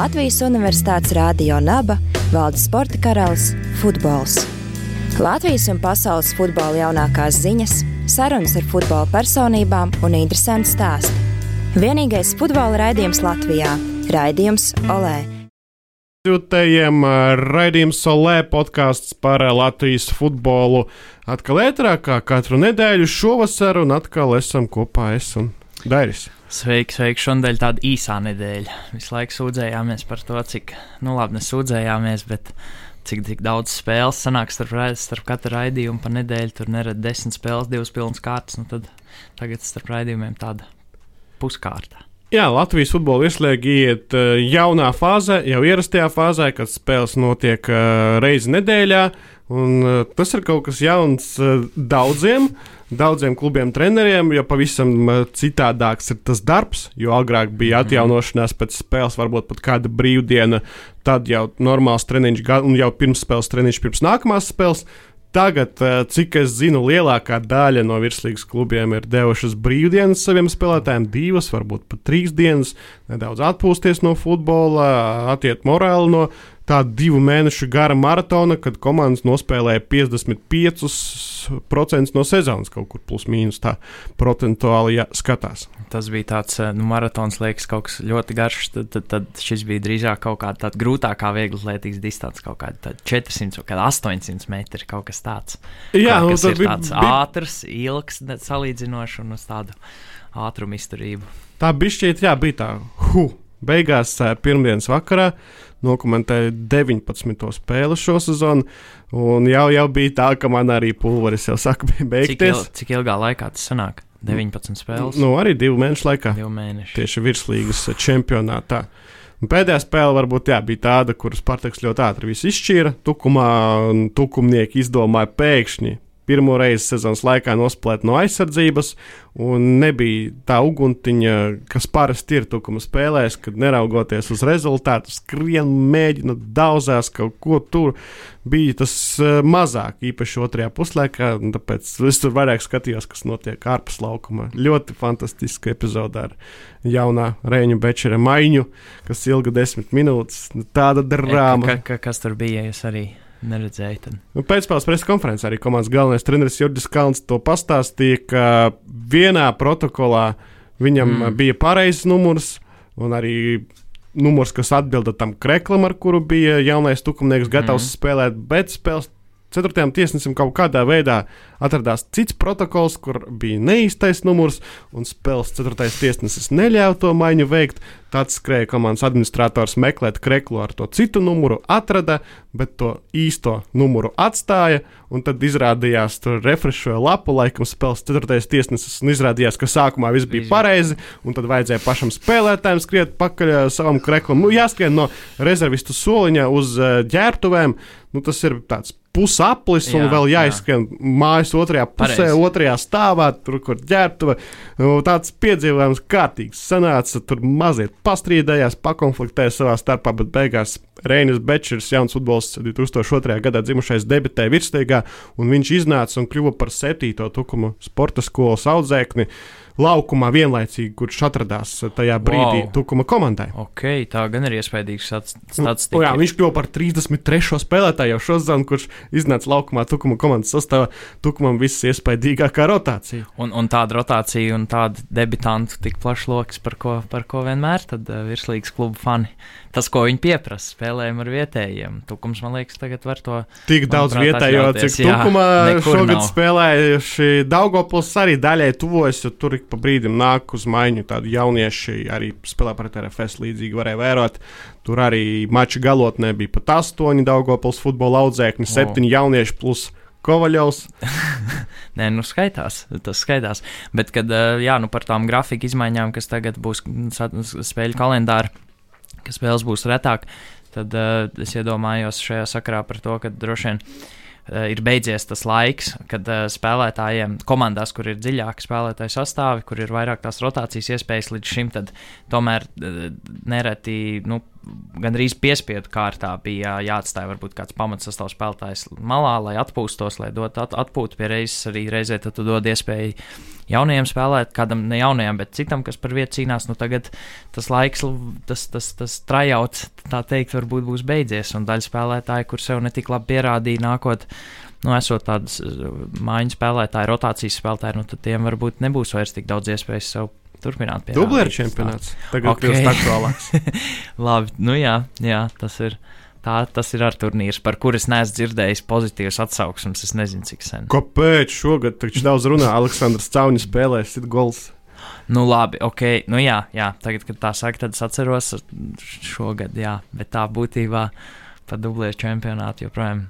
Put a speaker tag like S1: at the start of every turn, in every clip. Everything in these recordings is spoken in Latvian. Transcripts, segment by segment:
S1: Latvijas Universitātes Rādio Naba valda sporta karalis - futbols. Latvijas un pasaules futbola jaunākās ziņas, sarunas ar futbola personībām un interesanti stāsti. Vienīgais futbola raidījums Latvijā - Raidījums Olē.
S2: Jūtējiem raidījums Solē podkāsts par Latvijas futbolu atkal ētrā, kā katru nedēļu šovasar, un atkal esam kopā es un Dairis.
S3: Sveiki, sveiki. Šonadēļ tāda īsā nedēļa. Visu laiku sūdzējāmies par to, cik, nu labi, nesūdzējāmies, bet cik, cik daudz spēles sanāk starp, starp katru raidījumu pa nedēļu. Tur neredzēt desmit spēles, divas pilnas kārtas. Nu tad tagad starp raidījumiem tāda puskārta.
S2: Jā, Latvijas futbola ieslēga iet jaunā fāzē, jau ierastajā fāzē, kad spēles notiek reizi nedēļā. Un, tas ir kaut kas jauns daudziem daudziem klubiem, treneriem, jo pavisam citādāks ir tas darbs. Jo agrāk bija mhm. atjaunošanās pēc spēles, varbūt pat kāda brīvdiena, tad jau normāls treniņš, un jau pirms spēles treniņš pirms nākamās spēles. Tagad, cik es zinu, lielākā daļa no virslīgas klubiem ir devušas brīvdienas saviem spēlētājiem, divas, varbūt pat trīs dienas, nedaudz atpūsties no futbola, atiet morāli no tāda divu mēnešu gara maratona, kad komandas nospēlēja 55% no sezonas, kaut kur plus mīnus tā procentuāli ja skatās.
S3: Tas bija tāds nu, maratons, liekas, kaut kas ļoti garš. Tad, tad, tad šis bija drīzāk kaut kāda grūtākā viegla atlētības distance, kaut kāda 400 vai 800 metri, kaut kas tāds. Jā, nu, tas bija tāds bija... ātrs, ilgs, salīdzinoši un uz tādu ātrumu izturību.
S2: Tā bija šķiet, jā, bija tā. Huh. Beigās, pirmdienas vakarā, dokumentēju 19. spēli šo sezonu. Un jau, jau bija tā, ka man arī pulveris jau saka, beigties.
S3: Cik, il, cik ilgā laikā tas sanāk? 19 spēles.
S2: Nu, arī divu mēnešu laikā.
S3: Divu mēnešu.
S2: Tieši virslīgas čempionātā. Un pēdējā spēle varbūt jā, bija tāda, kuras Spartaks ļoti ātri izšķīra. Tukumā tukumnieki izdomāja pēkšņi pirmo reizi sezonas laikā nospēlēt no aizsardzības, un nebija tā uguntiņa, kas parasti ir tukuma spēlēs, kad neraugoties uz rezultātu, skrien, mēģina daudzās kaut ko tur. Bija tas uh, mazāk, īpaši otrajā puslaikā, un tāpēc es tur vairāk skatījos, kas notiek ārpus laukuma. Ļoti fantastiska epizode ar jaunā Reņģa Bečera maiņu, kas ilga desmit minūtes. Tāda drāma.
S3: Ka, ka, kas tur bija? Es arī neredzēju. Tad.
S2: Nu, Pēcpusdienas preses konferencē arī komandas galvenais treneris Jurgis Kalns to pastāstīja, ka vienā protokolā viņam mm. bija pareizs numurs un arī numurs, kas atbilda tam kreklam, ar kuru bija jaunais tukumnieks gatavs mm. spēlēt, bet spēles ceturtajam tiesnesim kaut kādā veidā atradās cits protokols, kur bija neīstais numurs, un spēles ceturtais tiesnesis neļāva to maiņu veikt. Tad skrēja komandas administrators meklēt kreklu ar to citu numuru, atrada, bet to īsto numuru atstāja. Un tad izrādījās, tur refreshēja lapu, laikam spēles ceturtais tiesnesis, un izrādījās, ka sākumā viss bija pareizi, un tad vajadzēja pašam spēlētājam skriet pakaļ savam kreklam. Nu, jāskrien no rezervistu soliņa uz ģērbtuvēm. Nu, tas ir tāds pusaplis, un jā, vēl jāizskan jā. mājas otrajā pusē, Pareiz. otrajā stāvā, tur, kur ģērbtuve. Nu, tāds piedzīvojums kārtīgs sanāca, tur mazliet pastrīdējās, pakonfliktēja savā starpā, bet beigās Reinis Bečers, jauns futbolists, 2002. gadā dzimušais, debitēja virsīgā, un viņš iznāca un kļuva par septīto tukumu sporta skolas audzēkni. Laukumā vienlaicīgi, kurš atradās tajā brīdī wow. Tukuma komandai.
S3: Okay, tā gan ir iespējams statistika.
S2: Nu, jā, viņš kļuva par 33. spēlētāju jau šo zonu, kurš iznāca laukumā Tukuma komandas sastāvā. Tukumam viss iespaidīgākā rotācija.
S3: Un, un tāda rotācija un tāda debitantu tik plašs lokus, par ko, par ko vienmēr tad uh, virslīgas klubu fani tas, ko viņi pieprasa, spēlējam ar vietējiem. Tukums, man liekas, tagad var to.
S2: Tik daudz vietējo, cik tukumā šogad nav. spēlējuši. Daugopils arī daļai tuvojas, jo tur ik pa brīdim nāk uz maiņu tādi jaunieši, arī spēlē pret RFS līdzīgi varēja vērot. Tur arī mača galotnē bija pat astoņi Daugopils futbola audzēkņi, oh. septiņi jaunieši plus. Kovaļovs.
S3: Nē, nu skaitās, tas skaitās. Bet, kad, jā, nu par tām grafika izmaiņām, kas tagad būs spēļu kalendārā, ka spēles būs retāk, tad uh, es iedomājos šajā sakarā par to, ka droši vien uh, ir beidzies tas laiks, kad uh, spēlētājiem, komandās, kur ir dziļāki spēlētāji sastāvi, kur ir vairāk tās rotācijas iespējas līdz šim, tomēr uh, nereti nu, gandrīz piespiedu kārtā bija jāatstāj varbūt kāds pamatsastāvs spēlētājs malā, lai atpūstos, lai dotu at atpūtu pie reizes. Arī reizē tu dod iespēju jaunajiem spēlēt, kādam ne jaunajam, bet citam, kas par vietu cīnās. Nu, tagad tas laiks, tas, tas, tas trajauts, tā teikt, varbūt būs beidzies. Un daļa spēlētāji, kur sev netik labi pierādīja, nākot, nu, esot tādas mājiņu spēlētāji, rotācijas spēlētāji, nu, tad tiem varbūt nebūs vairs tik daudz iespējas sev turpināt pie
S2: Dublēra čempionāts. Tagad okay. kļūst aktuālāks.
S3: Labi, nu jā, jā, tas ir. Tā, tas ir ar turnīrs, par kuru es neesmu dzirdējis pozitīvas atsauksmes. Es nezinu, cik sen.
S2: Kāpēc šogad taču daudz runā? Aleksandrs Caunis spēlēs gols.
S3: Nu, labi, ok. Nu, jā, jā, tagad, kad tā saka, tad es atceros šogad, jā, bet tā būtībā par dublēju čempionātu joprojām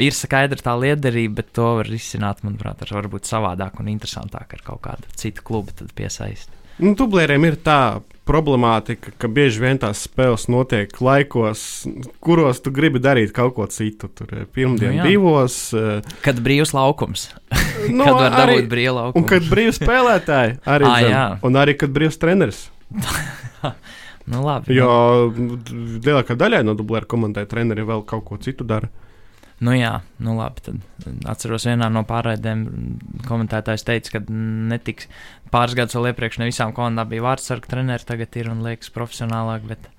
S3: ir skaidra tā liederība, bet to var risināt, manuprāt, ar varbūt savādāk un interesantāk ar kaut kādu citu klubu piesaistīt.
S2: Nu, dublēriem ir tā problemātika, ka bieži vien tās spēles notiek laikos, kuros tu gribi darīt kaut ko citu. Tur ir pirmdien, nu, jā. divos. Uh,
S3: kad brīvs laukums. Nu, kad var dabūt brīvu laukumu.
S2: Un kad brīvs spēlētāji arī. à, zem, un arī kad brīvs treneris.
S3: nu, labi,
S2: jo nu. lielākā daļa no dublēra komandai treneri vēl kaut ko citu dara.
S3: Nu, jā, nu labi. Tad atceros, vienā no pārraidēm komentētājs teica, ka netiks pāris gadus vēl iepriekš ne visām komandām bija vārdsarga treneri, tagad ir un liekas profesionālāk, bet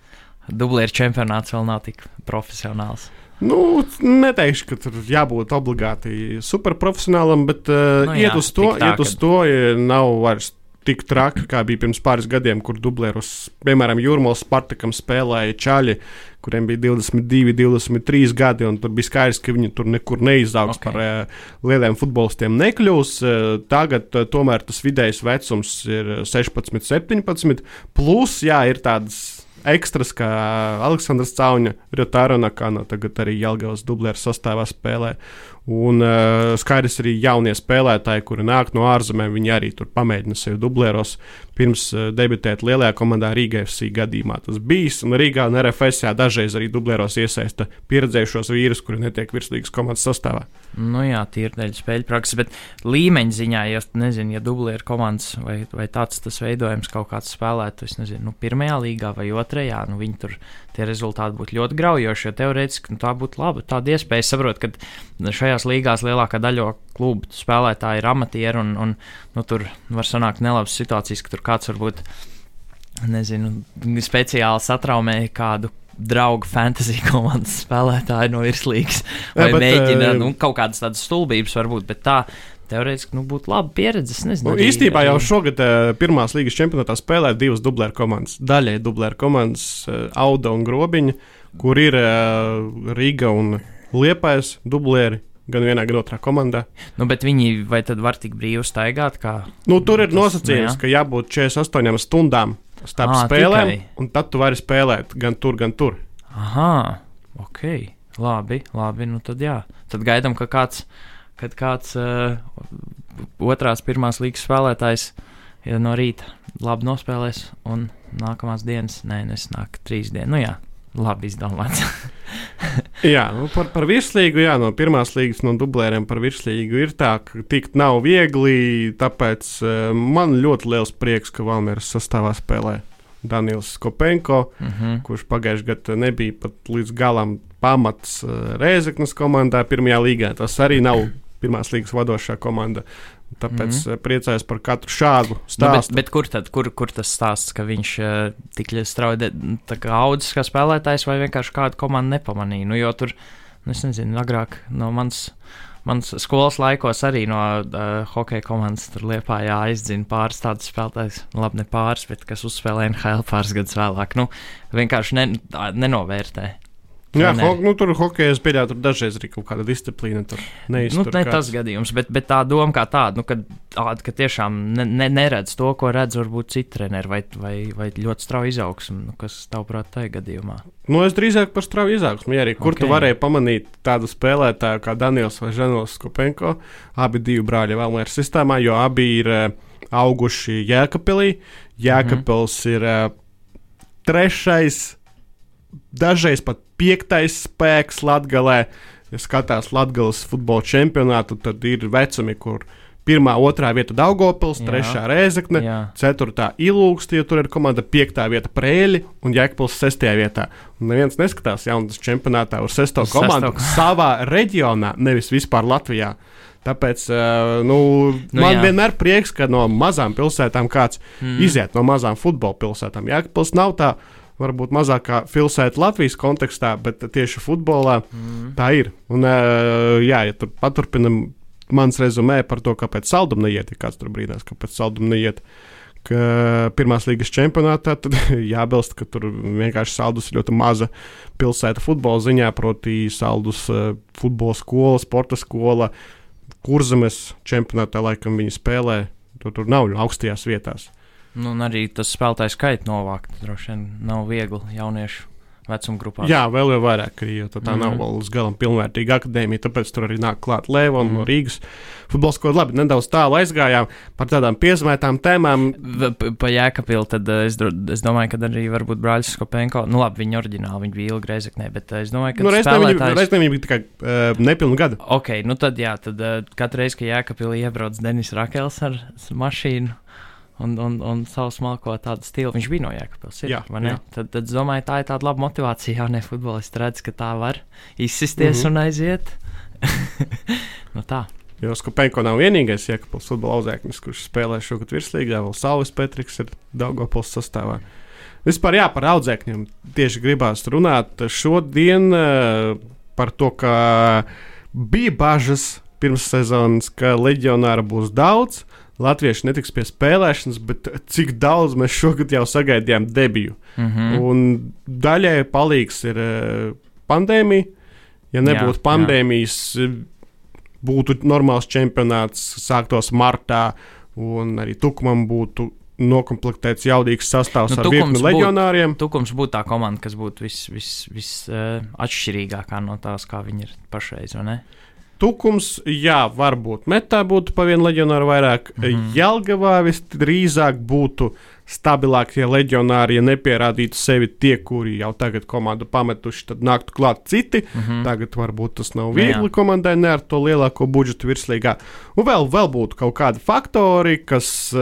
S3: dublieru čempionāts vēl nav tik profesionāls.
S2: Nu, neteikšu, ka tur jābūt obligāti superprofesionālam, bet uh, nu, jā, iet uz to, tā, iet uz to ja nav vairs tik traki, kā bija pirms pāris gadiem, kur dublērus, piemēram, Jurmālas Spartakam spēlēja čaļi, kuriem bija 22, 23 gadi, un tur bija skaidrs, ka viņi tur nekur neizaugs okay. par uh, lieliem futbolistiem nekļūs. Uh, tagad uh, tomēr tas vidējais vecums ir 16, 17, plus, jā, ir tādas ekstras, kā Aleksandrs Cauņa, Rjotāra Nakana, tagad arī Jelgavas dublēra sastāvā spēlē. Un uh, skaidrs arī jaunie spēlētāji, kuri nāk no ārzemēm, viņi arī tur pamēģina sevi dublēros. Pirms uh, debitēt lielajā komandā Rīgā FC gadījumā tas bijis. Un Rīgā un RFS dažreiz arī dublēros iesaista pieredzējušos vīrus, kuri netiek virslīgas komandas sastāvā.
S3: Nu jā, tie ir daļa spēļu prakses, bet līmeņa ziņā, ja nezinu, ja dublēra komandas vai, vai tāds tas veidojums kaut kāds spēlētājs, nezinu, nu, pirmajā līgā vai otrajā, nu viņi tur tie rezultāti būtu ļoti graujoši. Jo teorētiski nu, tā būtu laba tāda iespēja. Es saprotu, ka šajās līgās lielākā daļa klubu spēlētāji ir amatieri, un, un nu, tur var sanākt nelabas situācijas, ka tur kāds varbūt nezinu, speciāli satraumē kādu draugu fantasy komandas spēlētāju no virslīgas. Vai Jā, bet, mēģina uh, nu, kaut kādas tādas stulbības, varbūt, bet tā teorētiski nu, būtu laba pieredze. Nezinu,
S2: nu, arī, īstenībā jau šogad uh, pirmās līgas čempionātā spēlē divas dublēra komandas. Daļai dublēra komandas uh, Auda un Grobiņa, kur ir uh, Riga un Liepais dublēri. Gan vienā, gan otrā komandā.
S3: Nu, bet viņi vai tad var tik brīvi staigāt? Kā...
S2: Nu, tur ir nosacījums, nu, ka jābūt 48 stundām starp à, spēlēm, tikai. un tad tu vari spēlēt gan tur, gan tur.
S3: Aha, ok. Labi, labi. Nu tad jā. Tad gaidām, ka kāds kad kāds uh, otrās, pirmās līgas spēlētājs ja no rīta labi nospēlēs, un nākamās dienas, nē, nesnāk trīs dienas. Nu, jā, labi izdomāts.
S2: jā, nu par, par virslīgu, jā, no pirmās līgas, no dublēriem par virslīgu ir tā, ka tikt nav viegli. Tāpēc uh, man ļoti liels prieks, ka Valmēras sastāvā spēlē Daniels Kopenko, uh mhm. -huh. kurš pagājušajā gadā nebija pat līdz galam pamats uh, Rēzeknas komandā pirmajā līgā. Tas arī nav pirmās līgas vadošā komanda. Tāpēc mm -hmm. priecājos par katru šādu stāstu. Nu,
S3: bet, bet kur, tad, kur, kur tas stāsts, ka viņš uh, tik strauji audzis kā spēlētājs, vai vienkārši kādu komandu nepamanīja? Nu, jo tur, nu, es nezinu, agrāk no manas. Mans skolas laikos arī no uh, hokeja komandas tur liepā jāizdzina pāris tādus spēlētājus. Nu, labi, ne pāris, bet kas uzspēlē NHL pāris gadus vēlāk. Nu, vienkārši ne, nenovērtē.
S2: Jā, ho, nu, tur hokeja spēlē, tur dažreiz ir kaut kāda disciplīna.
S3: Nu, ne kāds. tas gadījums, bet, bet tā doma kā tāda, nu, kad, ka tiešām ne, ne, neredz to, ko redz varbūt citi treneri, vai, vai, vai ļoti strauji izaugsmu, nu, kas tavuprāt tajā gadījumā.
S2: Nu, es drīzāk par strauju izaugsmu, ja arī kur okay. tu varēji pamanīt tādu spēlētāju kā Daniels vai Ženovs Kopenko, abi divi brāļi ir sistēmā, jo abi ir auguši Jēkabpilī. Jēkabpils mm -hmm. ir trešais dažreiz pat piektais spēks Latvijā. Ja skatās Latvijas futbola čempionātu, tad ir vecumi, kur Pirmā, otrā vieta Daugopils,
S3: Jā.
S2: trešā Rēzekne,
S3: Jā.
S2: ceturtā Ilūksta, jo tur ir komanda, piektā vieta Prēļi un Jēkabils sestajā vietā. Un neviens neskatās jaunas čempionātā uz sesto
S3: sesto
S2: komandu
S3: ko-
S2: savā reģionā, nevis vispār Latvijā. Tāpēc uh, nu,
S3: Nu,
S2: man
S3: jā.
S2: vienmēr prieks, ka no mazām pilsētām kāds mm. iziet no mazām futbola pilsētām. Jēkabils nav tā, varbūt mazākā pilsēta Latvijas kontekstā, bet tieši futbolā mm. tā ir. Un, uh, jā, ja tur paturpinam mans rezumē par to, kāpēc saldum neiet, ja kāds tur brīnās, kāpēc saldum neiet. Pirmās līgas čempionātā jābilst, ka tur vienkārši saldus ir ļoti maza pilsēta futbola ziņā, proti, saldus uh, futbola skola, sporta skola, kurzemes čempionātā laikam viņi spēlē. Tur, tur nav augstajās vietās.
S3: Nu, un arī tas spēlētājs skaits novākt. Droši vien nav viegli jauniešu vecuma grupā.
S2: Jā, vēl jau vairāk, jo tā, mm. nav
S3: Mhm.
S2: vēl līdz galam pilnvērtīga akadēmija. Tāpēc tur arī nāk klāt Lēva un mm.
S3: Mhm.
S2: no Rīgas futbola skola. Labi, nedaudz tālu aizgājām par tādām piezīmētām tēmām.
S3: V- p- Pa Jēkabilu tad eh, es, es domāju, ka arī varbūt brāļs Skopenko, nu labi, viņa oriģināli, viņa bija ilgi reizeknē, bet eh, es domāju, ka
S2: Nu, Reizēm viņi
S3: spēlētājs...
S2: reizēm viņi bija tikai uh, nepilnu gadu.
S3: Ok, nu tad jā, tad uh, katru reizi, kad Jēkabīlī iebrauc Denis Rakels ar mašīnu un, un, un savu smalko tādu stilu, viņš bija no Jēkabīlas,
S2: Jā,
S3: vai ne?
S2: jā.
S3: Tad, tad es domāju, tā ir tāda laba motivācija jaunie futbolisti redz, ka tā var izsisties mm -hmm. un aiziet. nu tā.
S2: Jo Skupenko nav vienīgais Jēkabils futbola auzēknis, kurš spēlē šogad virslīgā. Vēl Saulis Petriks ir Daugopils sastāvā. Vispār jā, par audzēkņiem tieši gribās runāt šodien eh, par to, ka bija bažas pirms sezonas, ka leģionāra būs daudz. Latvieši netiks pie spēlēšanas, bet cik daudz mēs šogad jau sagaidījām debiju.
S3: Mm -hmm.
S2: Un daļai palīgs ir eh, pandēmija. Ja nebūtu
S3: Jā,
S2: pandēmijas, eh, būtu normāls čempionāts, sāktos martā, un arī Tukumam būtu noklāpts jaudīgs sastāvs
S3: Nu,
S2: ar virkni leģionāriem.
S3: Tukums būtu tā komanda, kas būtu visatšķirīgākā vis, vis, uh, no tās, kā viņi ir pašreiz?
S2: Tukums, jā, varbūt metā būtu pa vienu leģionāru vairāk. Mm. -hmm. Jelgavā visdrīzāk būtu stabilākie leģionāri, ja nepierādītu sevi tie, kuri jau tagad komandu pametuši, tad nāktu klāt citi.
S3: Mm -hmm.
S2: Tagad varbūt tas nav
S3: Nu,
S2: viegli
S3: jā.
S2: komandai, ne ar to lielāko budžetu virslīgā. Un vēl, vēl būtu kaut kādi faktori, kas uh,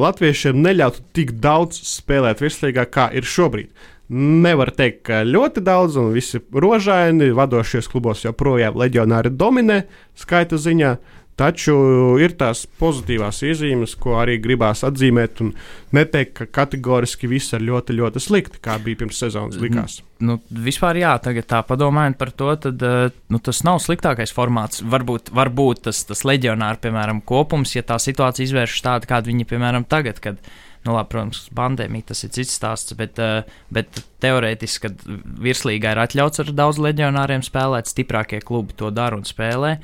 S2: latviešiem neļautu tik daudz spēlēt virslīgā, kā ir šobrīd. Nevar teikt, ka ļoti daudz, un visi rožaini, vadošajos klubos joprojām leģionāri dominē skaita ziņā. Taču ir tās pozitīvās iezīmes, ko arī gribās atzīmēt, un neteikt, ka kategoriski viss ir ļoti, ļoti slikti, kā bija pirms sezonas likās.
S3: Nu, vispār, jā, tagad tā padomājot par to, tad uh, nu, tas nav sliktākais formāts. Varbūt, varbūt tas, tas leģionārs, piemēram, kopums, ja tā situācija izvēršas tāda, kāda viņa, piemēram, tagad, kad, nu, labi, protams, pandēmija tas ir cits stāsts, bet, uh, bet teorētiski, kad virslīgā ir atļauts ar daudz leģionāriem spēlēt, stiprākie klubi to dara un spēlē.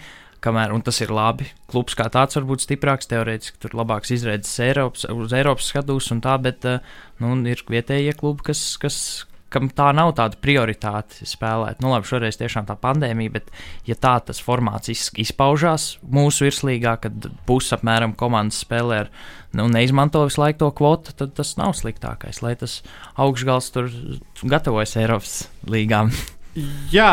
S3: Kamēr, un tas ir labi. Klubs kā tāds var būt stiprāks, teorētiski tur labāks izredzes Eiropas, uz Eiropas skatus un tā, bet uh, nu, ir vietējie klubi, kas, kas, kam tā nav tāda prioritāte spēlēt. Nu, labi, šoreiz tiešām tā pandēmija, bet ja tā tas formāts iz, izpaužās mūsu virslīgā, kad pusapmēram komandas spēlē ar nu, neizmanto visu laiku to kvotu, tad tas nav sliktākais, lai tas augšgals tur gatavojas Eiropas līgām.
S2: Jā,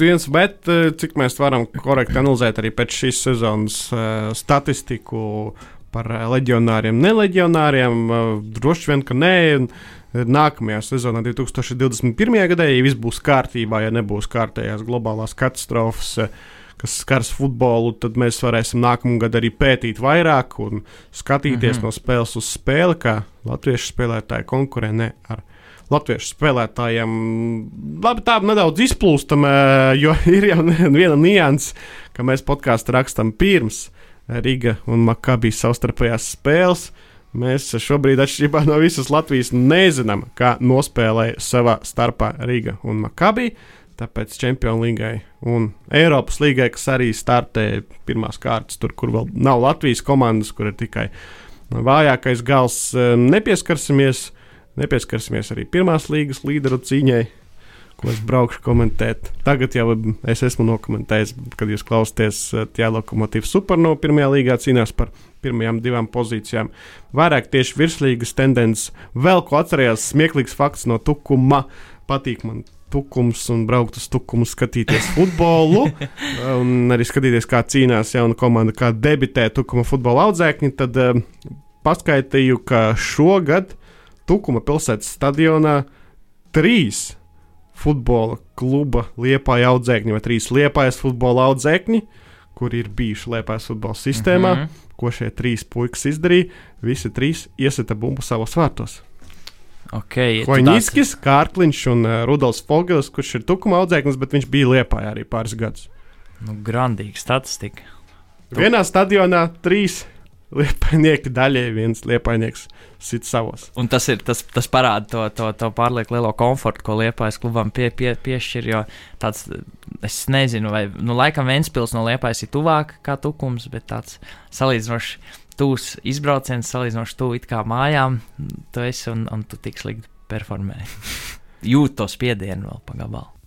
S2: viens, bet eh, cik mēs varam korekti analizēt arī pēc šīs sezonas uh, statistiku par uh, leģionāriem, neleģionāriem, uh, droši vien, ka nē. Un, eh, Nākamajā sezonā, 2021. gadā, ja viss būs kārtībā, ja nebūs kārtējās globālās katastrofas, eh, kas skars futbolu, tad mēs varēsim nākamā gada arī pētīt vairāk un skatīties
S3: Mhm.
S2: no spēles uz spēli, kā latviešu spēlētāji konkurē ne ar latviešu spēlētājiem. Labi, tā nedaudz izplūstam, eh, jo ir jau viena nianses, ka mēs podkāstu rakstam pirms Riga un Makabijas savstarpējās spēles. Mēs šobrīd, atšķirībā no visas Latvijas, nezinām, kā nospēlēja savā starpā Riga un Makabija. Tāpēc Champions League un Eiropas līgai, kas arī startē pirmās kārtas, tur, kur vēl nav Latvijas komandas, kur ir tikai vājākais gals, nepieskarsimies. Nepieskarsimies arī pirmās līgas līderu cīņai, ko es braukšu komentēt. Tagad jau es esmu nokomentējis, kad jūs klausāties tie lokomotīvas super no pirmajā līgā cīnās par pirmajām divām pozīcijām. Vairāk tieši virslīgas tendences. Vēl ko atcerējās smieklīgs fakts no Tukuma. Patīk man tukums un braukt uz tukumu, skatīties futbolu. un arī skatīties, kā cīnās jauna komanda, kā debitē tukuma futbola audzēkņi. Tad uh, paskaitīju, ka šogad Tukuma pilsētas stadionā trīs futbola kluba liepāja audzēkņi vai trīs liepājas futbola audzēkņi, kuri ir bijuši liepājas futbola sistēmā. Mm -hmm. Ko šie trīs puikas izdarīja? Visi trīs iesita bumbu savos vārtos.
S3: Okay,
S2: Koņģis, Kārkliņš un uh, Rudolfs Fogels, kurš ir tukuma audzēknis, bet viņš bija liepājā arī pāris gadus.
S3: Nu, grandīga statistika.
S2: Vienā stadionā trīs liepainieki daļai, viens liepainieks sit savos.
S3: Un tas, ir, tas, tas parāda to, to, to pārlieku lielo komfortu, ko liepais klubam pie, pie, piešķir. Jo tāds, es nezinu, vai, nu, laikam Ventspils no liepais ir tuvāk kā tukums, bet tāds salīdzinoši tūs izbrauciens, salīdzinoši tuvu it kā mājām, tu esi un, un tu tik slikti performē. Jūt to spiedienu vēl pagabalu.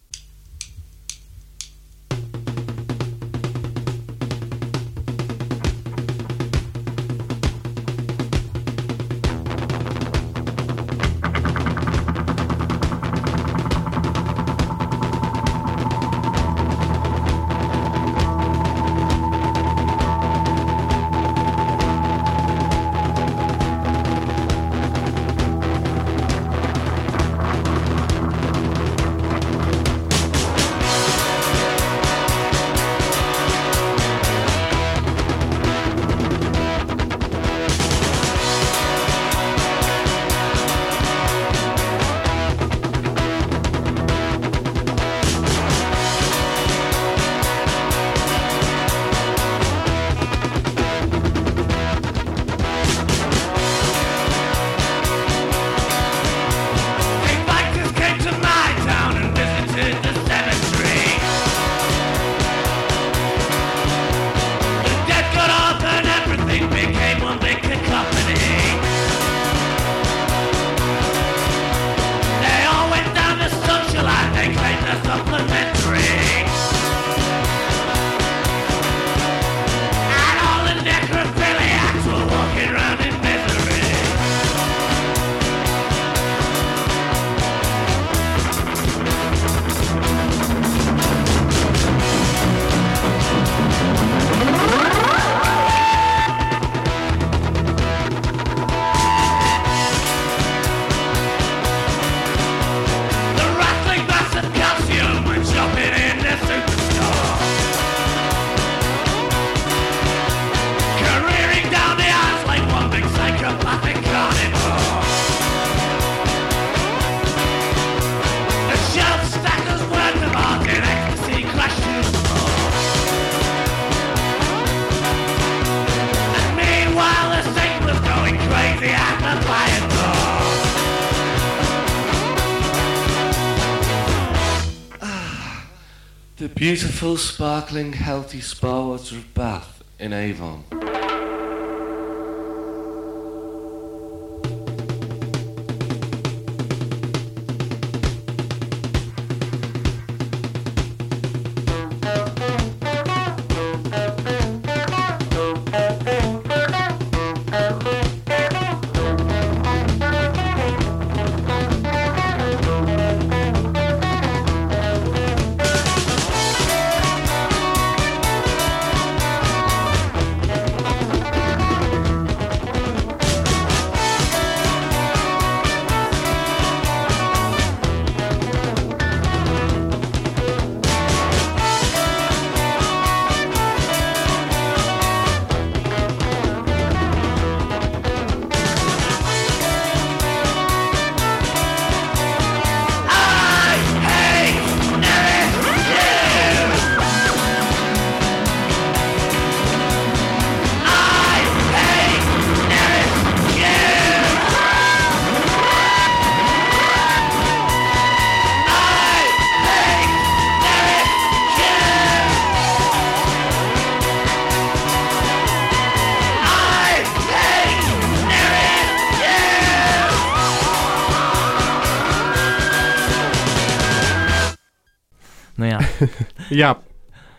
S4: Beautiful, sparkling, healthy spa water Bath in Avon.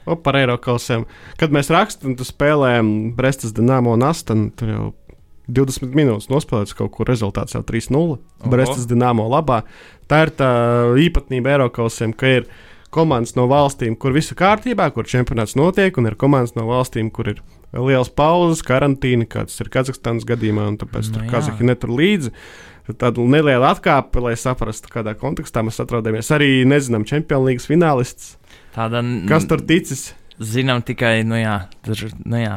S2: O, par Eiropausiem. Kad mēs rakstām, tu spēlējam Brestas Dienāmo un Astanu, tur jau 20 minūtes nospēlēts kaut kur rezultāts jau 3-0. Brestas Dienāmo labā. Tā ir tā īpatnība Eiropausiem, ka ir komandas no valstīm, kur viss ir kārtībā, kur čempionāts notiek, un ir komandas no valstīm, kur ir liels pauzes, karantīna, kāds ir Kazahstānas gadījumā, un tāpēc
S3: Nu
S2: tur
S3: jā.
S2: Kazahstāna netur līdzi. Tad Tāda neliela atkāpe, lai saprastu, kādā kontekstā mēs atrodamies. Arī nezinām, Champions League finālists.
S3: Tāda,
S2: Kas tur ticis?
S3: Zinām tikai, nu jā, tur, nu jā,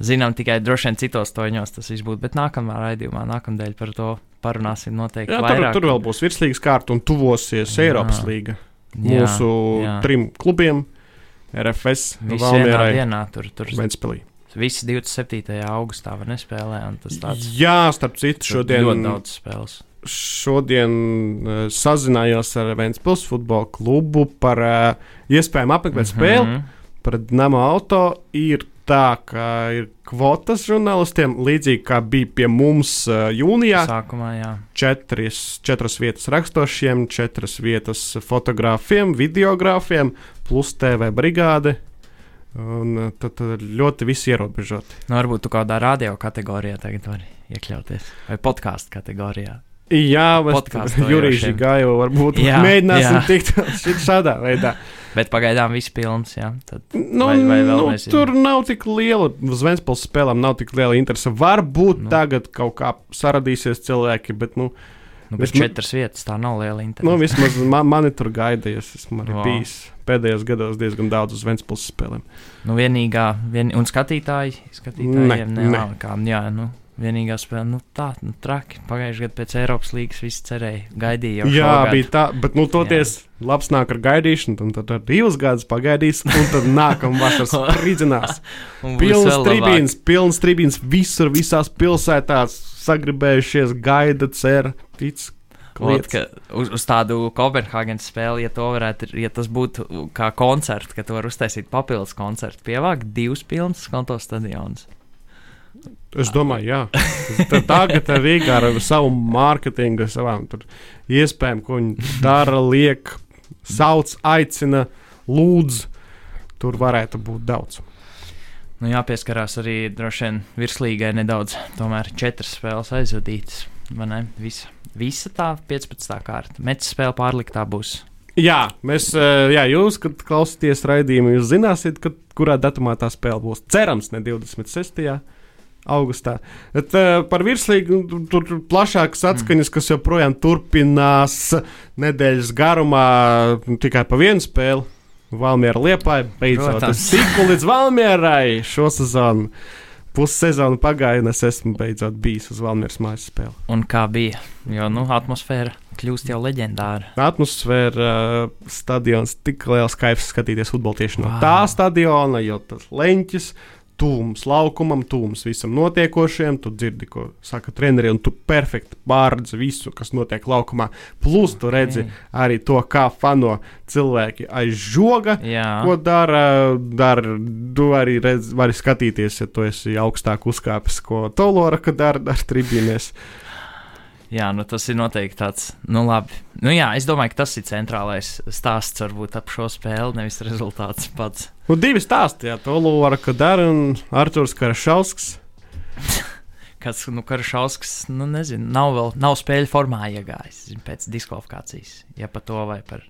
S3: zinām tikai droši vien citos toņos tas viss būtu, bet nākamā raidījumā, nākamdēļ par to parunāsim noteikti
S2: Jā, tur,
S3: vairāk.
S2: tur vēl būs virslīgas kārta un tuvosies
S3: Jā.
S2: Eiropas līga. Mūsu
S3: jā.
S2: trim klubiem, RFS,
S3: vienā
S2: Valmierai,
S3: dienā tur, tur
S2: Ventspilī.
S3: visi 27. augustā var nespēlē, un tas tāds
S2: Jā, starp citu,
S3: tur
S2: šodien,
S3: ļoti daudz spēles.
S2: Šodien uh, sazinājos ar Ventspils futbola klubu par uh, iespējamu apmeklēt spēli.
S3: Mhm.
S2: Pret Nama auto ir tā, ka ir kvotas žurnālistiem, līdzīgi kā bija pie mums uh, jūnijā.
S3: Sākumā, jā.
S2: četras, četras vietas rakstošiem, četras vietas fotogrāfiem, videogrāfiem, plus TV brigāde. Un tad, tad ļoti viss ierobežoti.
S3: Nu, varbūt tu kādā radio kategorijā tagad vari iekļauties, vai podkāstu kategorijā.
S2: Jā, mēs
S3: Podcastu
S2: Jurīši
S3: vajošiem.
S2: gāju, varbūt
S3: Jā,
S2: mēģināsim
S3: jā.
S2: tikt šādā veidā.
S3: Bet pagaidām viss pilns, jā. Tad,
S2: Nu,
S3: Vai- vai
S2: nu,
S3: nezinu?
S2: tur nav tik liela, uz Vēnspils spēlēm nav tik liela interese. Varbūt
S3: Nu.
S2: tagad kaut kā saradīsies cilvēki, bet, nu,
S3: nu, bet četras vietas tā nav liela interese.
S2: nu vismaz man, mani tur gaida, es esmu arī
S3: Vau.
S2: bijis pēdējos gados diezgan daudz uz Vēnspils spēlēm.
S3: Nu, vienīgā, vien, un skatītāji, skatītājiem
S2: Ne,
S3: nav kā, jā, nu, vienīgā spēle, nu, tā, nu, traki. Pagājušajā gadā pēc Eiropas līgas visi cerēja, gaidīja.
S2: Jā,
S3: šogad.
S2: bija tā, bet, nu, toties labs nāk ar gaidīšanu, un tad ar divus gadus pagaidīs, un tad nākamā.
S3: Un būs
S2: Pilns tribīns, pilns tribīns visur, visās pilsētās sagribējušies, gaida, cer, tic.
S3: Ka uz, uz tādu Kopenhāgenes spēli, ja, to varētu, ja tas būtu kā koncerts, ka tu vari uztaisīt papildus koncertu, pievākt divus pilnus konto stadionus.
S2: Es domāju, jā. Tagad Rīgā ar savu mārketingu, savām iespējām, ko viņi dara, liek, sauc, aicina, lūdz. Tur varētu būt daudz.
S3: Nu, jāpieskarās arī droši vien virslīgai nedaudz. Tomēr četras spēles aizvadītas. Visa, visa tā 15. kārta. Mets spēle pārliktā būs.
S2: Jā, mēs, eh, jā, jūs, kad klausāties raidījumu, jūs zināsiet, kad, kurā datumā tā spēle būs. Cerams, ne 26. Augustā. Bet, uh, par virslīgu nu, tur tur plašākas atskaņas, kas joprojām turpinās nedēļas garumā, nu, tikai pa vienu spēli. Valmiera liepāja, beidzot, tiku līdz Valmierai šo sezonu. Pussezonu pagāja, un es esmu beidzot bijis uz Valmieras mājas spēli.
S3: Un kā bija? Jo nu, atmosfēra kļūst jau leģendāra.
S2: Atmosfēra, stadions, tik liels kaifs skatīties futbolu tieši no
S3: Vau.
S2: tā stadiona, jo tas leņķis, tūms laukumam, tūms visam notiekošajam. Tu dzirdi, ko saka treneri, un tu perfekti pārredzi visu, kas notiek laukumā. Plus tu redzi arī to, kā fano cilvēki aiz žoga.
S3: Jā,
S2: Ko dara? Dar, tu arī redz, vari skatīties, ja tu esi augstāk uzkāpis, ko Tolora dara ar tribīnēs.
S3: Jā nu, tas ir noteikti tāds. Nu, labi. Nu, jā, es domāju, ka tas ir centrālais stāsts varbūt ap šo spēli, nevis rezultāts pats.
S2: Nu, divi stāsti, jā, Tolora dara un Arthurs Karašausks.
S3: Kas, nu, Karašauskas, nu, nezinu, nav vēl, nav spēļu formā iegājis zin, pēc diskvalifikācijas. Ja par to vai par.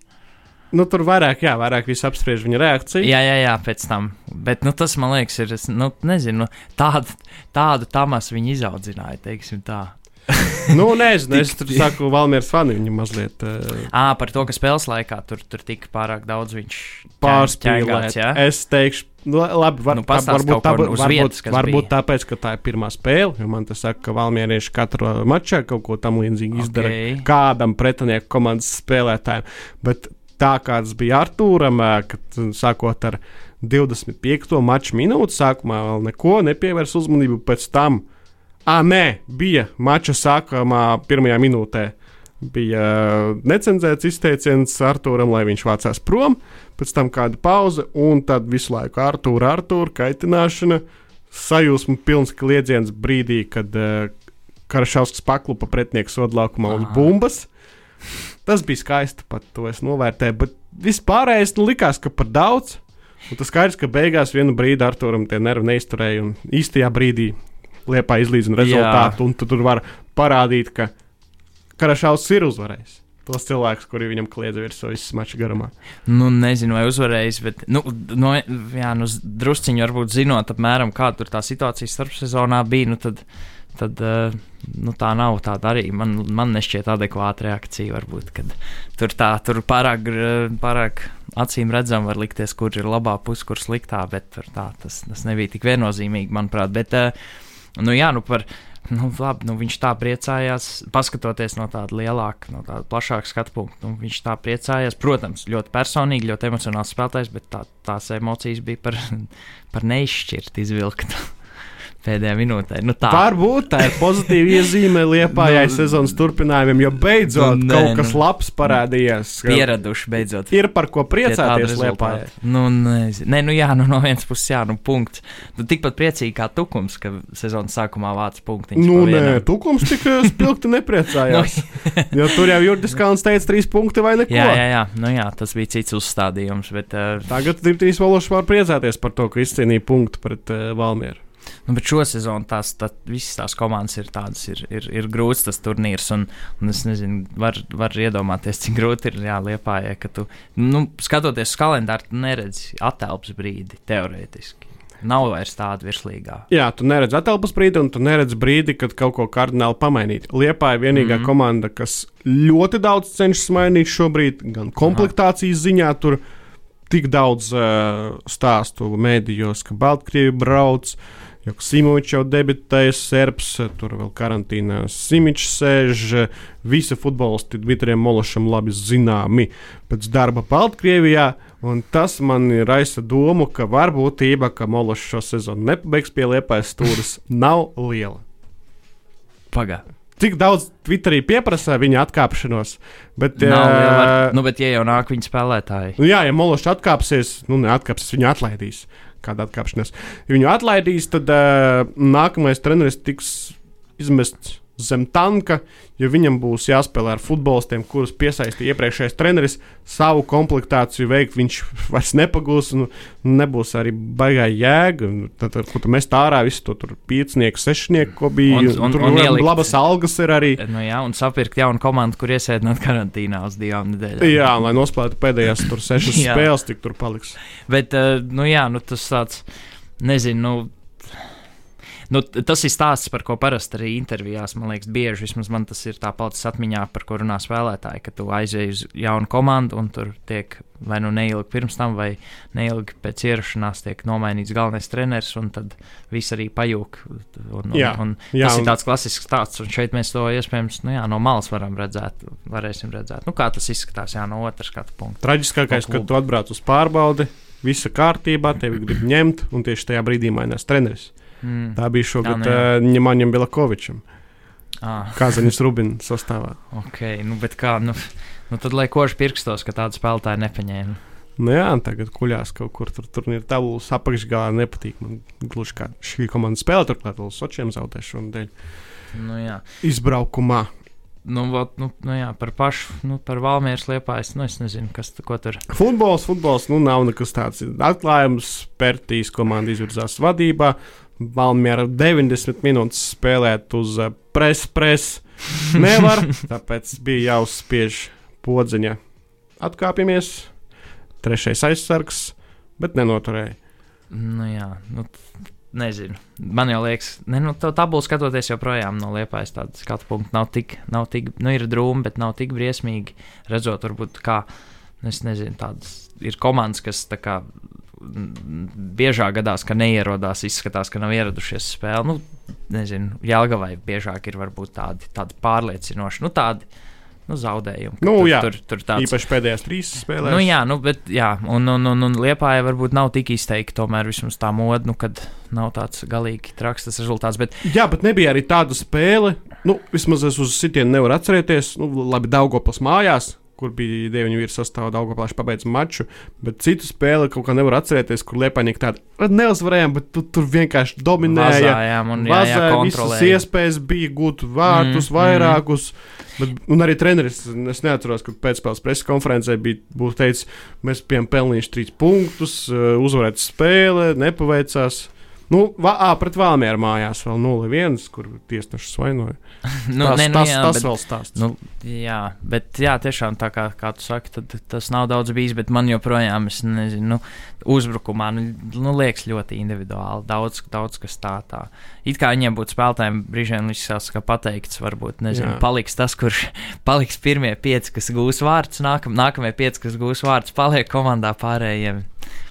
S2: Nu, tur vairāk, jā, vairāk viss apspriež viņa reakciju.
S3: Jā, jā, jā, pēc tam. Bet, nu, tas man liekas, ir, es, nu, nezinu, nu, tādu, tādu tamas viņi izaudzināja, teiksim tā.
S2: Nu, nezinu, es tur saku, Valmieras fani viņu mazliet uh,
S3: Ā, par to, ka spēles laikā tur, tur tika pārāk daudz viņš
S2: pārspīlēt.
S3: ķēngāts, jā?
S2: Es teikšu, nu, labi, var,
S3: Nu,
S2: tā, varbūt, tā, varbūt,
S3: vietas,
S2: varbūt
S3: bija.
S2: tāpēc, ka tā ir pirmā spēle, jo man tas saka, ka Valmierieši katru mačā kaut ko tam līdzīgu izdara
S3: Ok.
S2: kādam pretinieku komandas spēlētājam. Bet tā kā tas bija Artūram, ā, kad uh, sākot ar 25. maču minūti, sākumā vēl neko nepievērs uzmanību, pēc tam, ah, nē, bija mača sākumā, pirmajā minūtē. Bija uh, necenzēts izteiciens Arthūram, lai viņš vācās prom, pēc tam kāda pauze, un tad visu laiku Arthūra, Arthūra kaitināšana, sajūsmu pilns kliedziens brīdī, kad uh, Karašauskas paklupa pretinieks sodlaukumā uz bumbas. Tas bija skaisti, pat to es novērtēju, bet vispārējais nu, likās, ka par daudz. Un tas skaidrs, ka beigās vienu brīdi Arthūram tie nervi neizturēja, un īstajā brīdī Liepā izlīdzina rezultātu, un tu tur var parādīt, ka Karašaus ir uzvarējis. Tos cilvēkus, kuri viņam kliedza virsū visas mača garumā.
S3: Nu, nezinu, vai uzvarējis, bet, nu, no, jā, nu, drusciņi varbūt zinot, apmēram, kāda tur tā situācija starpsezonā bija, nu, tad, tad uh, nu, tā nav tāda arī. Man, man nešķiet adekvāta reakcija, varbūt, kad tur tā, tur pārāk, pārāk acīm redzam var likties, kur ir labā puse, kur sliktā, bet tur tā, tas, tas nebija tik viennozīmīgi, manuprāt. Bet, uh, nu, jā, nu, par. Nu, labi, nu, viņš tā priecājās, paskatoties no tāda lielāka, no tāda plašāka skatu punkta. Nu, viņš tā priecājās, protams, ļoti personīgi, ļoti emocionāls spēlētājs, bet tā, tās emocijas bija par, par neizšķirtu izvilktu pēdējā minūtē. Nu, tā
S2: Varbūt tā ir pozitīva iezīme Liepājai
S3: Nu,
S2: sezonas turpinājumam, jo beidzot
S3: nu, nē,
S2: kaut kas
S3: nu.
S2: labs parādījās.
S3: pieraduši beidzot.
S2: Ir par ko priecāties Liepājai.
S3: Nu. Nē, nu jā, nu no vienas puses, jā, nu punkts. Nu, tikpat priecīgi kā tukums, ka sezonas sākumā vāc punktiņus.
S2: Nu, nē, tukums tik eh, spilgti nepriecājās.
S3: Nu,
S2: jo tur jau Jurgis Kalns teica, trīs punkti vai neko.
S3: jā, jā, jā, nu, jā, tas bija cits uzstādījums. Bet, uh,
S2: Tagad Dimitrijas Valošs var priecāties par to, ka izcīnīja punktu pret uh, Valmieru.
S3: Nu, bet šo sezonu tās, tā, visas tās komandas ir tādas, ir, ir, ir grūts tas turnīrs. Un, un es nezinu, var, var iedomāties, cik grūti ir jāliepājai, ka tu, nu, skatoties uz kalendāru, tu neredzi attēlpas brīdi teorētiski. Nav vairs tāda virslīgā.
S2: Jā, tu neredzi atelpas brīdi, un tu neredzi brīdi, kad kaut ko kardināli pamainīt. Liepa ir vienīgā mm.
S3: Mhm.
S2: komanda, kas ļoti daudz cenšas mainīt šobrīd, gan komplektācijas ziņā. Tur tik daudz uh, stāstu mēdījos, ka Baltkrievi brauc. Jo Simovičs jau debitēja Serbs, tur vēl karantīnā Simičs sēž. Visi futbolisti Dmitrijam Mološam labi zināmi pēc darba Baltkrievijā. Un tas man raisa domu, ka varbūtība, ka Mološs šo sezonu nepabeigs pie liepais stūres, nav liela.
S3: Pagaidām.
S2: Cik daudz Twitterī pieprasa viņa atkāpšanos, bet,
S3: Nav liela
S2: ā,
S3: var- Nu, bet, ja jau nāk viņa spēlētāji,
S2: Nu, jā, ja Mološs atkāpsies, nu, neatkāpsies, viņu atlaidīs. Kāda atkāpšanās? Ja viņu atlaidīs, tad uh, nākamais treneris tiks izmests zem tanka, jo viņam būs jāspēlē ar futbolistiem, kurus piesaistīja iepriekšējais treneris. Savu komplektāciju veikt viņš vairs nepagūs, un nebūs arī baigā jēga. Un Tad, tad ko tu mest ārā, visu to tur piecinieku, sešnieku, ko bija.
S3: Un- un-
S2: tur
S3: un ielikt-
S2: labas algas ir arī.
S3: nu, jā, un sapirkt jaunu komandu, kur iesēdināt karantīnā uz divām nedēļām.
S2: Jā, lai nospēlētu pēdējās tur sešas spēles, tik tur paliks.
S3: Bet, uh, nu, jā, nu, tas tāds, nezinu, nu, nu, tas ir stāsts, par ko parasti arī intervijās, man liekas, bieži vismaz man tas ir tā palicis atmiņā, par ko runā spēlētāji, ka tu aizej uz jaunu komandu un tur tiek vai nu neilgi pirms tam, vai neilgi pēc ierašanās tiek nomainīts galvenais treneris, un tad viss arī pajūg. Un, un,
S2: Jā,
S3: un
S2: jā,
S3: tas
S2: un-
S3: ir tāds klasisks stāsts, un šeit mēs to iespējams nu, jā, no malas varam redzēt, varēsim redzēt, nu, kā tas izskatās jā, no otras skatu punkta.
S2: Traģiskākais,
S3: No
S2: kad tu atbrauc uz pārbaudi, visa kārtībā, tevi grib ņemt, un tieši tajā brīdī mainās treneris.
S3: Mm.
S2: Tā bija šogad
S3: Jā, nu jā.
S2: Ņemaņam Bilakovičam,
S3: Ah.
S2: Kazanis Rubina sastāvā.
S3: Ok, nu, bet kā, nu, nu tad lai koši pirkstos, ka tādu spēlētāju nepaņēma.
S2: Nu jā, tagad kuļās kaut kur tur, tur ir tabulas apakšgalā. Nepatīk man gluži kā šī komanda spēlē, turklāt vēl Sočiem zaudē šonadēļ.
S3: Nu, jā,
S2: Izbraukumā.
S3: nu, vot, nu, nu, jā par pašu, nu, par Valmieras liepājas, nu, es nezinu, kas tur.
S2: Futbols, futbols, nu nav nekas tāds atklājums. Pērtīs komanda izvirzās vadībā. Valmiera 90 minūtes spēlēt uz uh, pres-pres. Nevar, tāpēc bija jāuzspiež podziņa. Atkāpjamies. Trešais aizsargs, bet nenoturēja.
S3: Nu, jā, nu, nezinu. Man jau liekas, ne, nu, tā tabula skatoties joprojām no liepājas tāda skatu punkta nav tik, nav tik, nu, ir drūmi, bet nav tik briesmīgi. Redzot, varbūt kā, es nezinu, tādas ir komandas, kas tā kā biežāk gadās, ka neierodās, izskatās, ka nav ieradušies uz spēli. Nu, nezinu, Jālgavai biežāk ir varbūt tādi, tādi pārliecinoši, nu, tādi nu, zaudējumi.
S2: Nu,
S3: tur,
S2: jā.
S3: tur, tur tāds
S2: Īpaši pēdējās trīs spēlēs.
S3: Nu, jā, nu, bet, jā, un, un, un, un Liepāja varbūt nav tik izteikti, tomēr vismaz tā moda, nu, kad nav tāds galīgi traks tas rezultāts. Bet,
S2: Jā, bet nebija arī tāda spēle. Nu, vismaz es uz sitienu nevaru atcerēties. Nu, labi, Daugopils mājās, kur bija deviņu vīru sastāvā, Daugopilš pabeidz maču. Bet citu spēli kaut kā nevar atcerēties, kur Liepaņīgi tāda neuzvarējām, bet tu, tur vienkārši dominēja.
S3: Vazājām un jā, jā,
S2: visas iespējas bija gūt vārtus,
S3: Mm,
S2: mm, vairākus. Bet, un arī treneris, es neatceros, kad pēcspēles preses konferencē bija būtu teicis, mēs bijām pelnījuši trīs punktus, eh, uzvarēt spēle, nepaveicās. Nu, va, ā, pret Valmieru mājās vēl 0-1, kur tiesnešus vainoja.
S3: nu,
S2: tas,
S3: nē, nu,
S2: tas,
S3: jā,
S2: tas
S3: bet,
S2: vēl stāsts.
S3: Nu, jā, bet jā, tiešām tā kā, kā tu saki, tad tas nav daudz bijis, bet man joprojām, es nezinu, nu, uzbrukumā, nu, nu liekas ļoti individuāli. Daudz, daudz kas tā, tā. It kā viņiem būtu spēlētājiem brīžiem izsās, ka pateikts, varbūt, nezinu,
S2: Jā.
S3: paliks tas, kurš paliks pirmie pieci, kas gūs vārdus, nākam, nākamie pieci, kas gūs vārdus, paliek komandā pārējiem,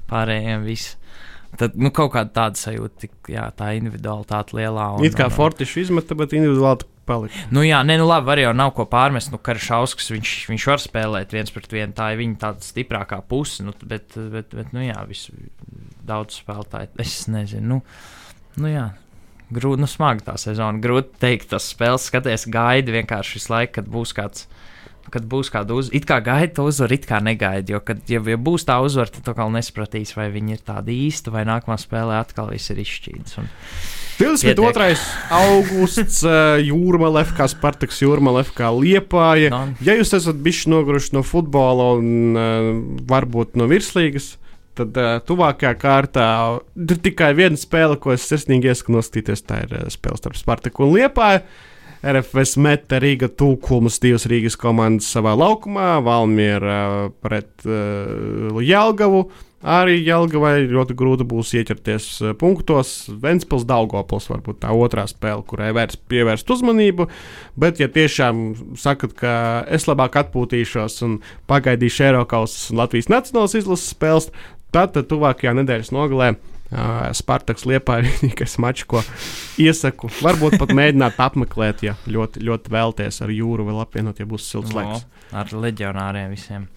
S3: pārējiem viss. Tad, nu, kaut kāda tāda sajūta, tik, jā, tā individualitāte lielā. Un,
S2: It kā Fortišs izmeta, bet individuāli palika.
S3: Nu, jā, nē, nu labi, var jau nav ko pārmest. Nu, Karašauskas, viņš, viņš var spēlēt viens pret vienu. Tā ir viņa tāda stiprākā puse. Nu, bet, bet, bet, nu, jā, vis, daudz spēlētāju. Es nezinu. Nu, nu jā. Grūti, nu, smagi tā sezona. Grūti teikt, tas spēles skaties, gaidi vienkārši visu laiku, kad būs kāds. Kad būs kāda uzvara, it kā gaida to uzvaru, it kā negaida. Jo, kad ja, ja būs tā uzvara, tad atkal nesapratīs, vai viņi ir tādi īsti, vai nākamā spēlē atkal viss ir izšķīdis. Un...
S2: 22. augusts, uh, Jūrmāla, FK Spartaks, Jūrmāla, FK Liepāja.
S3: No.
S2: Ja jūs esat bijuši noguruši no futbola un uh, varbūt no virslīgas, tad uh, tuvākajā kārtā ir tikai viena spēle, ko es sirsnīgi iesaku noskatīties. Tā ir uh, spēle starp Spartaku un Liepāju. RFS meta Rīga tūkumus divas Rīgas komandas savā laukumā, Valmiera uh, pret uh, Jelgavu. Arī Jelgavai ļoti grūti būs ieķerties uh, punktos. Ventspils Daugopils varbūt tā otrā spēle, kurai vērts pievērst uzmanību. Bet, ja tiešām sakat, ka es labāk atpūtīšos un pagaidīšu Eiropas un Latvijas Nacionālās izlases spēles, tad, tad tuvākajā nedēļas nogalē uh, Spartaks liepā ir vienīgais mačs, ko iesaku. Varbūt pat mēģināt apmeklēt, ja ļoti, ļoti vēlties ar jūru vēl apvienot, ja būs silts laiks.
S3: No, ar leģionāriem visiem.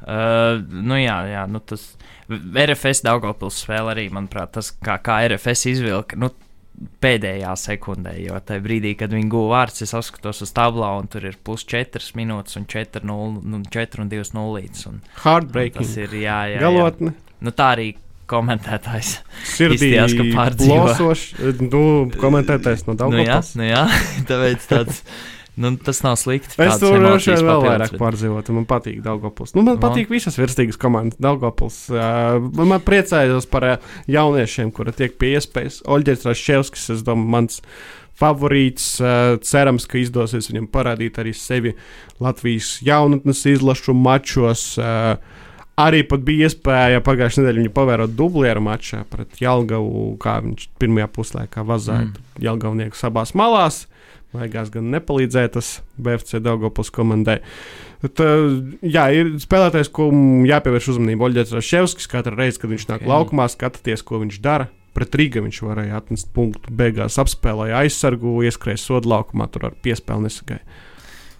S3: Uh, nu jā, jā nu tas RFS Daugopils spēle arī, manuprāt, tas kā, kā RFS izvilka. Nu, Pēdējā sekundē, jo tajā brīdī, kad viņi guva vārds, es skatos uz tablā, un tur ir plus 4 minūtes, un 4, 0, nu, 4 un 2 nulītes.
S2: Heartbreaking.
S3: tas ir jā, jā, jā.
S2: Galotne.
S3: Nu, tā arī komentētājs.
S2: Sirdī
S3: Izstījās, ka pārdzīvo.
S2: plosošs, nu, komentētājs no
S3: Nu, jā, nu, jā, tāpēc tāds, nu, tas nav slikti.
S2: Es tur
S3: emocijas
S2: šeit vēl vairāk pārdzīvotu. Man patīk Daugopils. Nu, man
S3: No.
S2: patīk visas virsīgas komandas Daugopils. Uh, man priecājos par uh, jauniešiem, kuri tiek pie iespējas. Oļģers Raševskis, es domāju, mans favorīts. Uh, cerams, ka izdosies viņam parādīt arī sevi Latvijas jaunatnes izlašu mačos. Uh, Arī bija iespēja pagājušajā nedēļā viņu pavērot dublieru mačā pret Jālgavu, kā viņš pirmajā puslaikā vazāja
S3: Mm.
S2: Jālgavniekus abās malās. Beigās gan nepalīdzēja tas BFC Daugopils komandai. Bet, uh, jā, ir spēlētājs, ko jāpievērš uzmanība. Oļģers Raševskis katru reizi, kad viņš nāk
S3: Ok.
S2: okay. laukumā, skaties, ko viņš dara. Pret Rīgā viņš varēja atnest punktu. Beigās apspēlēja aizsargu, ieskrēja sodu laukumā, tur ar piespēli nesagāja.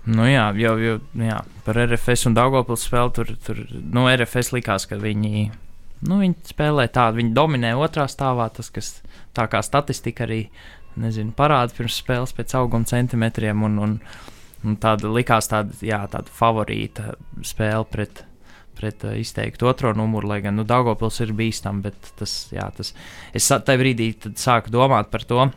S3: Nu jā, jau, jau jā, par RFS un Daugopils spēli tur, tur nu, RFS likās, ka viņi, nu, viņi spēlē tādu, viņi dominē otrā stāvā, tas, kas tā kā statistika arī, nezinu, parāda pirms spēles pēc auguma centimetriem, un, un, un tāda likās tāda, jā, tāda favorīta spēle pret, pret uh, izteiktu otro numuru, lai gan, nu, Daugopils ir bīstam, bet tas, jā, tas, es tajā brīdī sāku domāt par to,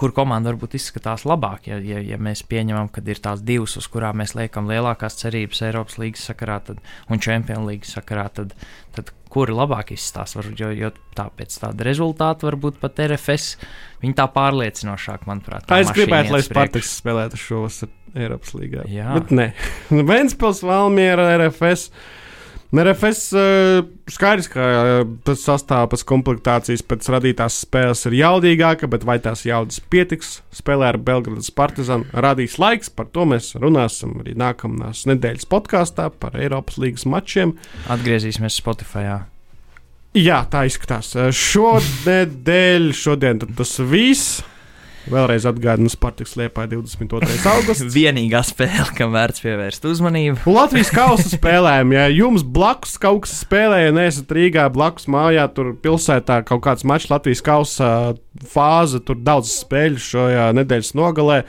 S3: kur komanda varbūt izskatās labāk, ja, ja, ja mēs pieņemam, ka ir tās divas, uz kurām mēs liekam lielākās cerības Eiropas līnijas sakarā tad, un Champions līnijas sakarā, tad, tad kuri labāk izstāsta. Jo, jo tāpēc tāda rezultāta varbūt pat RFS viņa tā pārliecinošāk, manuprāt. tā
S2: Es gribētu, lai. Spartaks spēlētu šovasar Eiropas līgā.
S3: Jā.
S2: Bet nē, Vēnspils, Valmiera, RFS. Un RFS uh, skaidrs, ka uh, tas sastāvs pēc komplektācijas pēc radītās spēles ir jaudīgāka, bet vai tās jaudas pietiks? Spēlē ar Belgradas Partizanu radīs laiks, par to mēs runāsim arī nākamās nedēļas podkāstā par Eiropas līgas mačiem.
S3: Atgriezīsimies Spotify.
S2: Jā, tā izskatās. Uh, Šonadēļ, šodien tas viss. Vēlreiz atgādinu, Spartaks liepā 22. augusts.
S3: Vienīgā spēle, kam vērts pievērst uzmanību.
S2: Un Latvijas kausa spēlēm, ja jums blakus kaut kas spēlē, ja neesat Rīgā blakus mājā, tur pilsētā kaut kāds mačs Latvijas kausa fāze, tur daudz spēļu šajā nedēļas nogalē.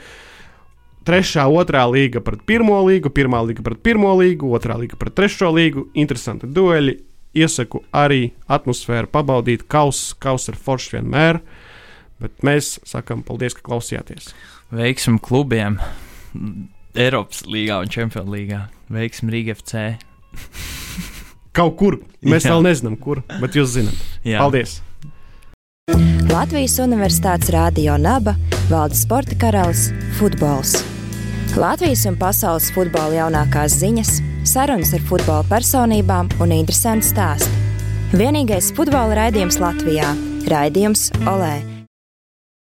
S2: Trešā, otrā līga pret pirmo līgu, pirmā līga pret pirmo līgu, otrā līga pret trešo līgu. Interesanti dueli. Iesaku arī atmosfēru pabaudīt. Kauss, kauss ir foršs vienmēr. Bet mēs sakām paldies, ka klausījāties.
S3: Veiksim klubiem Eiropas līgā un Čempionu līgā. Veiksim Rīgā FC.
S2: Kaut kur. Mēs
S3: Jā.
S2: vēl nezinām, kur, bet jūs zināt.
S3: Jā.
S2: Paldies!
S1: Latvijas Universitātes Rādio Naba valda sporta karalis - futbols. Latvijas un pasaules futbola jaunākās ziņas, sarunas ar futbola personībām un interesanti stāsti. Vienīgais futbola raidījums Latvijā - raidījums Olē!